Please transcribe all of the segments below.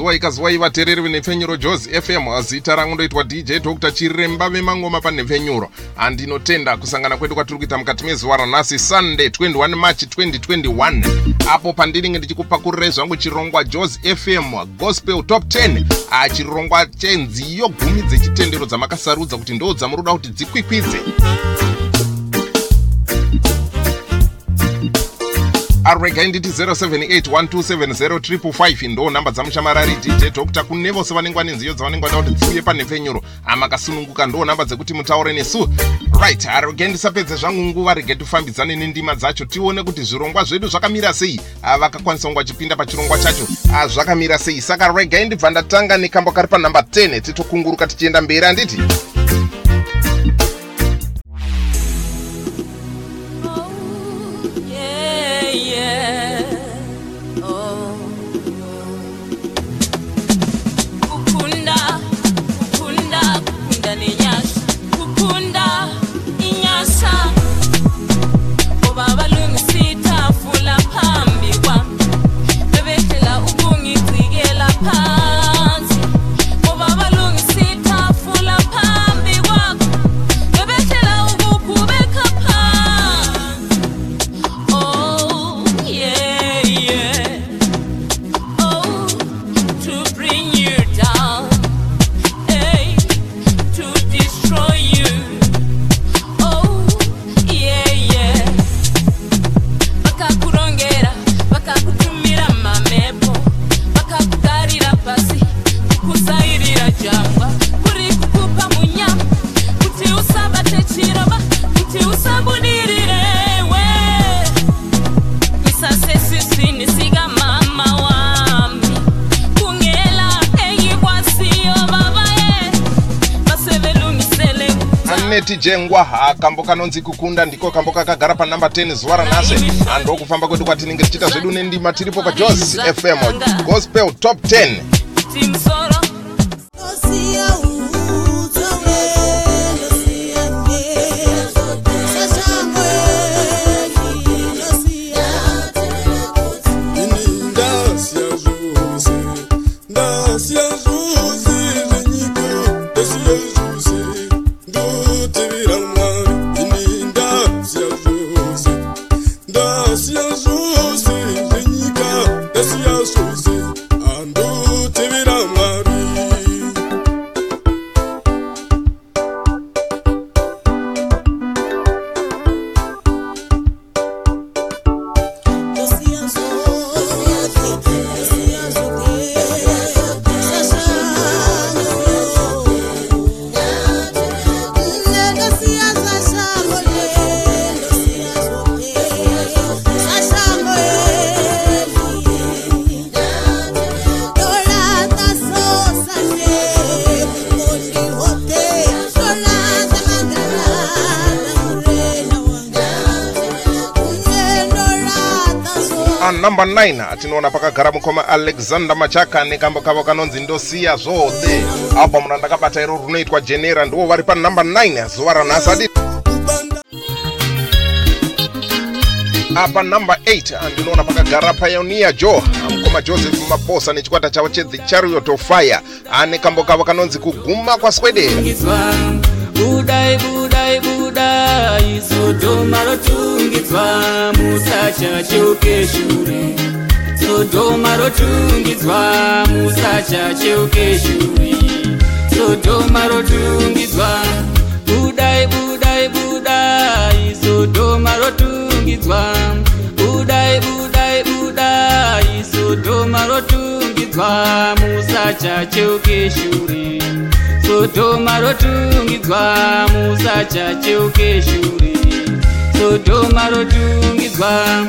akazuwa ikazuwai vateereri venhepfenyuro jos fm zita rangu ndoitwa dj dr chiremba vemangoma panhepfenyuro handinotenda kusangana kwedu kwatiri kuita mukati mezuva ranhasi sunday 21 march 2021 apo pandinenge ndichikupakurirai zvangu chirongwa jos fm gospel top 10 chirongwa chenziyo gumi dzechitendero dzamakasarudza kuti ndo dzamuroda kuti dzikwikwidze aregai nditi 0781270355 ndo nhamba dzamushamarari dj dr kune vose vanenge vane nziyo dzavanenge vada kuti dziuye panhepfenyuro amakasununguka ndo nhamba dzekuti mutaure nesu. Right aregai ndisapedze zvangu nguva regai tifambidzane nendima dzacho. Tione kuti zvirongwa zvedu zvakamira sei. Vakakwanisa kunge vachipinda pachirongwa chacho. Zvakamira sei. Saka regai ndibva ndatanga nekambo kari panhamba 10 titokunguruka tichienda mberi handiti neti jengwa kambo kanonzi kukunda ndiko kambo kakagara panhamba 10 zuva ranhasi handokufamba kwedu kwatinenge tichiita zvedu nendima tiripo pajos fm gospel top 10 number 9 tinoona pakagara mukoma alexander machaka nekambo kavo kanonzi ndosiya zvode albhamu randakabata iro runoitwa jenera ndivo vari panumber 9 zuva ranhasi apa number 8 ndinoona pakagara pioneer joe mukoma joseph maposa nechikwata chavo chedhe chariot of fire. Ane kambo kavo kanonzi kuguma kwaswedera rotungidzwa musachachoke shure sodhoma rotungidzwa musachachoke shure sodhoma rotungidzwa budai budai budai sodhoma rotungidzwa budai budai budai sodhoma rotungidzwa musachachoke shure sodhoma rotungidzwa musachacheuke shure sodhoma rotungidzwa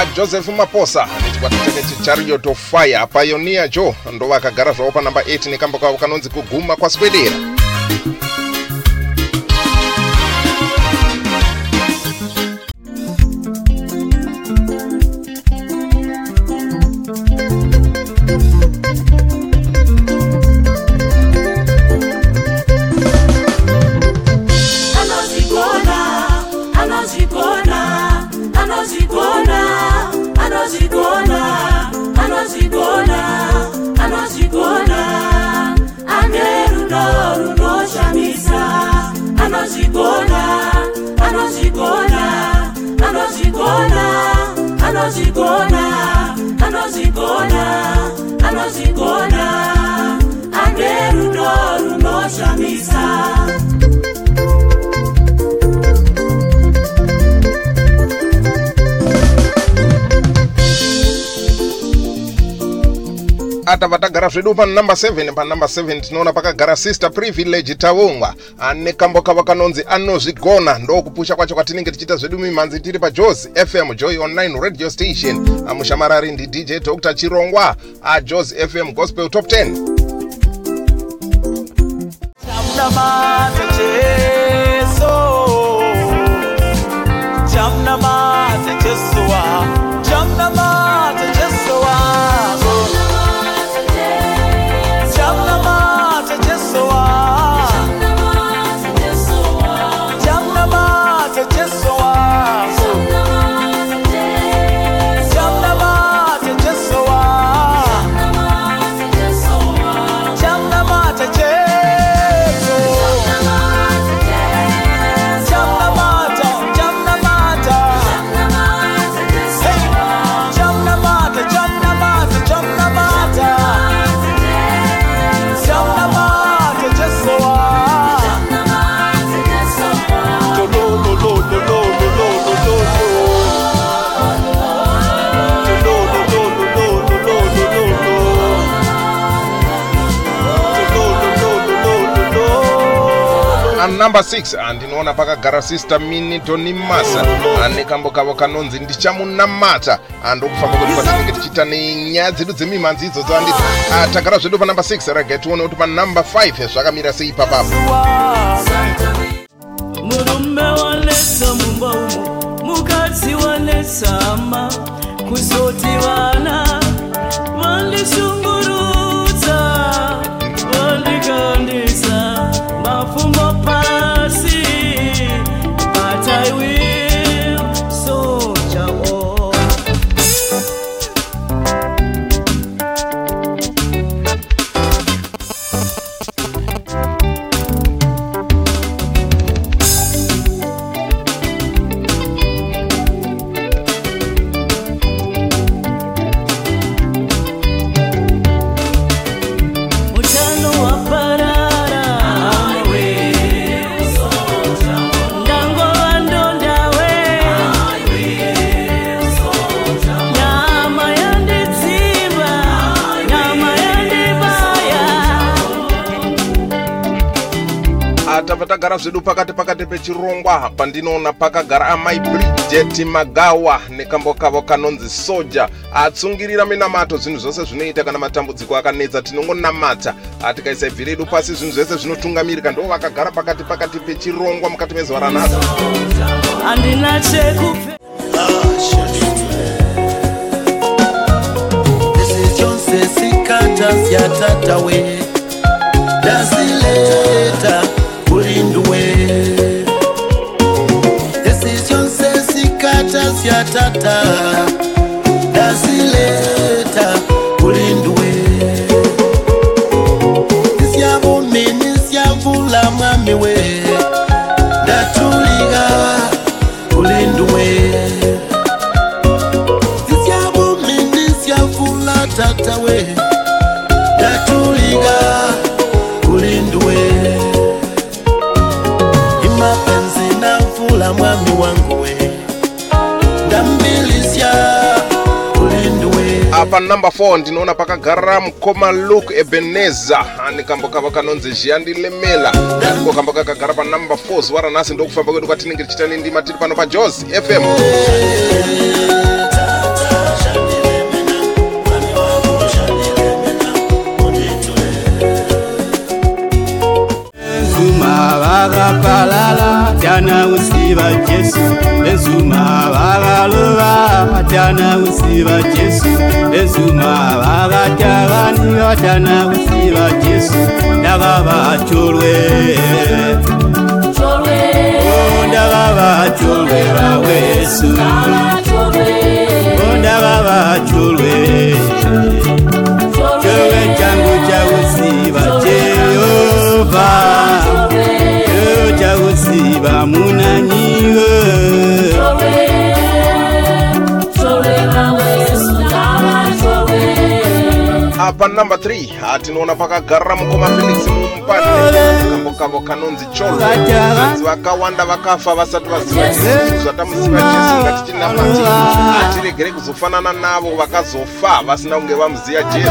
ajoseph maposa nechikwata chake chechariot of fire pioneer joe ndo vakagara zvavo panamba 8 nekambo kavo kanonzi kuguma kwaswedera atava tagara zvedu panumber 7 panumber 7 tinoona pakagara sister privilege taungwa ane kambo kavo kanonzi anozvigona ndokupusha kwacho kwatinenge tichiita zvedu mimhanzi tiri pajos fm joy online radio station. Mushamarari ndidj dr chirongwa ajos fm gospel top 10 Jamnamata Jesu. Jamnamata Jesua Jamnamata number 6 andinoona pakagara sister minitoni masa. Ane kambo kavo kanonzi ndichamunamata andokufamba kwedu kwatinenge tichiita nenyaya dzedu dzemimhanzi idzodzo anditi Ah, tagara zvedu panumber 6 regai tione kuti panumber 5 zvakamira sei ipapapo. Murume wanetsa mumba umo mukadzi wanetsama kuzoti vana vandishungurudza atava tagara zvedu pakati pakati pechirongwa pandinoona pakagara amai bridget magawa nekambo kavo kanonzi soja. Atsungirira minamato zvinhu zvose zvinoita kana matambudziko akanetsa tinongonamata. Tikaisa ibvi redu pasi zvinhu zvese zvinotungamirika ndo vakagara pakati pakati pechirongwa mukati mezuva ranhasi handina chekupfe zvichonse sikata syatatawe ta ta. Namba 4 ndinoona pakagara mukoma luke ebeneza ane kambo kavo kanonzi zhiyandilemela ndiko kambo kakagara panamba 4 zuva ranhasi ndokufamba kwedu kwatinenge tichiita nendima tiri pano pajos fm usi wa Yesu bezuma bagaloba batana usi wa Yesu bezuma bagatabani batana usi wa Yesu ndaba bacholwe oh, ndaba bacholwe bawesu ndaba bacholwe cholwe oh, changu cha usi wa Jehova bamunanyiwe apa number 3 tinoona pakagarira mukoma felix mumpanekambo kanonzi cholozi vakawanda vakafa vasati vaziva chii zvatamuziva jesu ngatichinamati hatiregere kuzofanana navo vakazofa vasina kunge vamuziva jesu.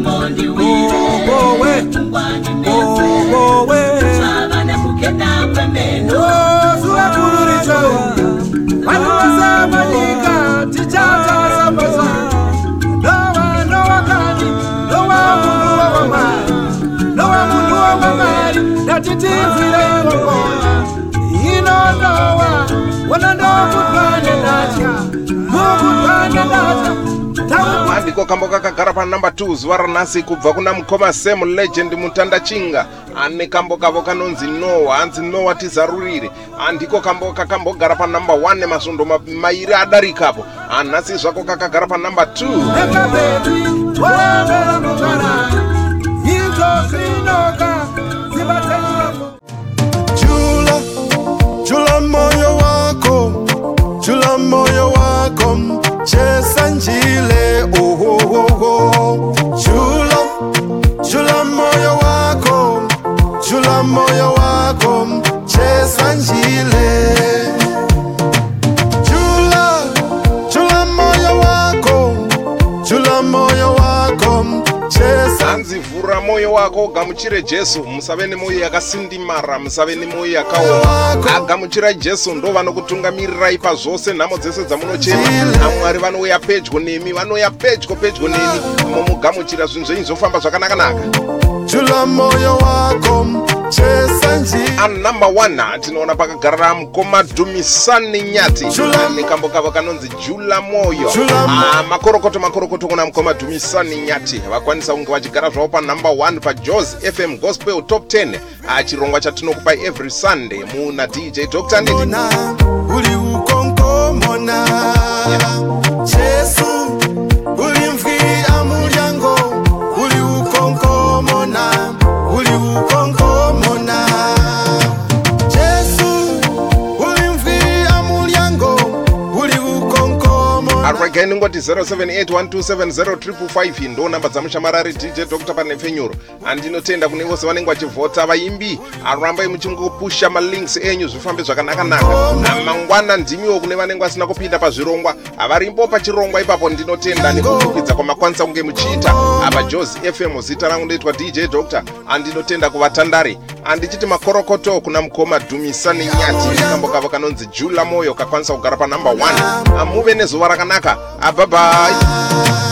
andiko kambo kakagara panumber 2 zuva ranhasi kubva kuna mukoma sam legend mutanda chinga. Ane kambo kavo kanonzi noa hanzi noa tizarurire. Andiko kambo kakambogara panumber 1 masvondo ma- mairi adarikapo anhasi zvako kakagara panumber 2 ekabebi wavera mugara izvozvinoka zibataiamo Jula, jula moyo wako, jula moyo wako, chesa njile, oh, oh, oh, oh. Jula, jula moyo wako, jula moyo wako, wako gamuchire jesu. Musave nemwoyo yakasindimara musave nemwoyo yakaoma. Agamuchirai jesu ndo vanokutungamirirai pazvose nhamo dzese dzamunochema. Namwari vanouya pedyo nemi vanouya pedyo pedyo nemi. Mumugamuchira zvinhu zvenyu zvofamba zvakanakanaka jula moyo wako, chesa njile. anumber 1 tinoona pakagarira mukoma dhumisani nyati. Jula. nekambo kavo kanonzi jula mwoyo Jula mo- Ah, makorokoto makorokoto kuna mukoma dhumisani nyati. Vakwanisa kunge vachigara zvavo panumber 1 pajos fm gospel top 10 Ah, chirongwa chatinokupai every sunday muna dj dr nditi uli ukonkomona jesu 078127055 ndo namba dzamushamarari dj dr. Panepfenyuro handinotenda kune vose vanenge vachivhota vaimbi arambai muchingopusha malinks enyu zvifambe zvakanakanaka. Namangwana ndimiwo kune vanenge vasina kupinda pazvirongwa. Havarimbo pachirongwa ipapo ndinotenda nekukwikwidza kwamakanisa kunge muchiita. Apa jos fm zita rangu ndoitwa dj dr handinotenda kuvatandare. Handichiti makorokoto kuna mukoma dhumisa nenyati kambo kavo kanonzi jula moyo kakwanisa kugara panumbe 1 amuve nezuva rakanaka. Abva bye.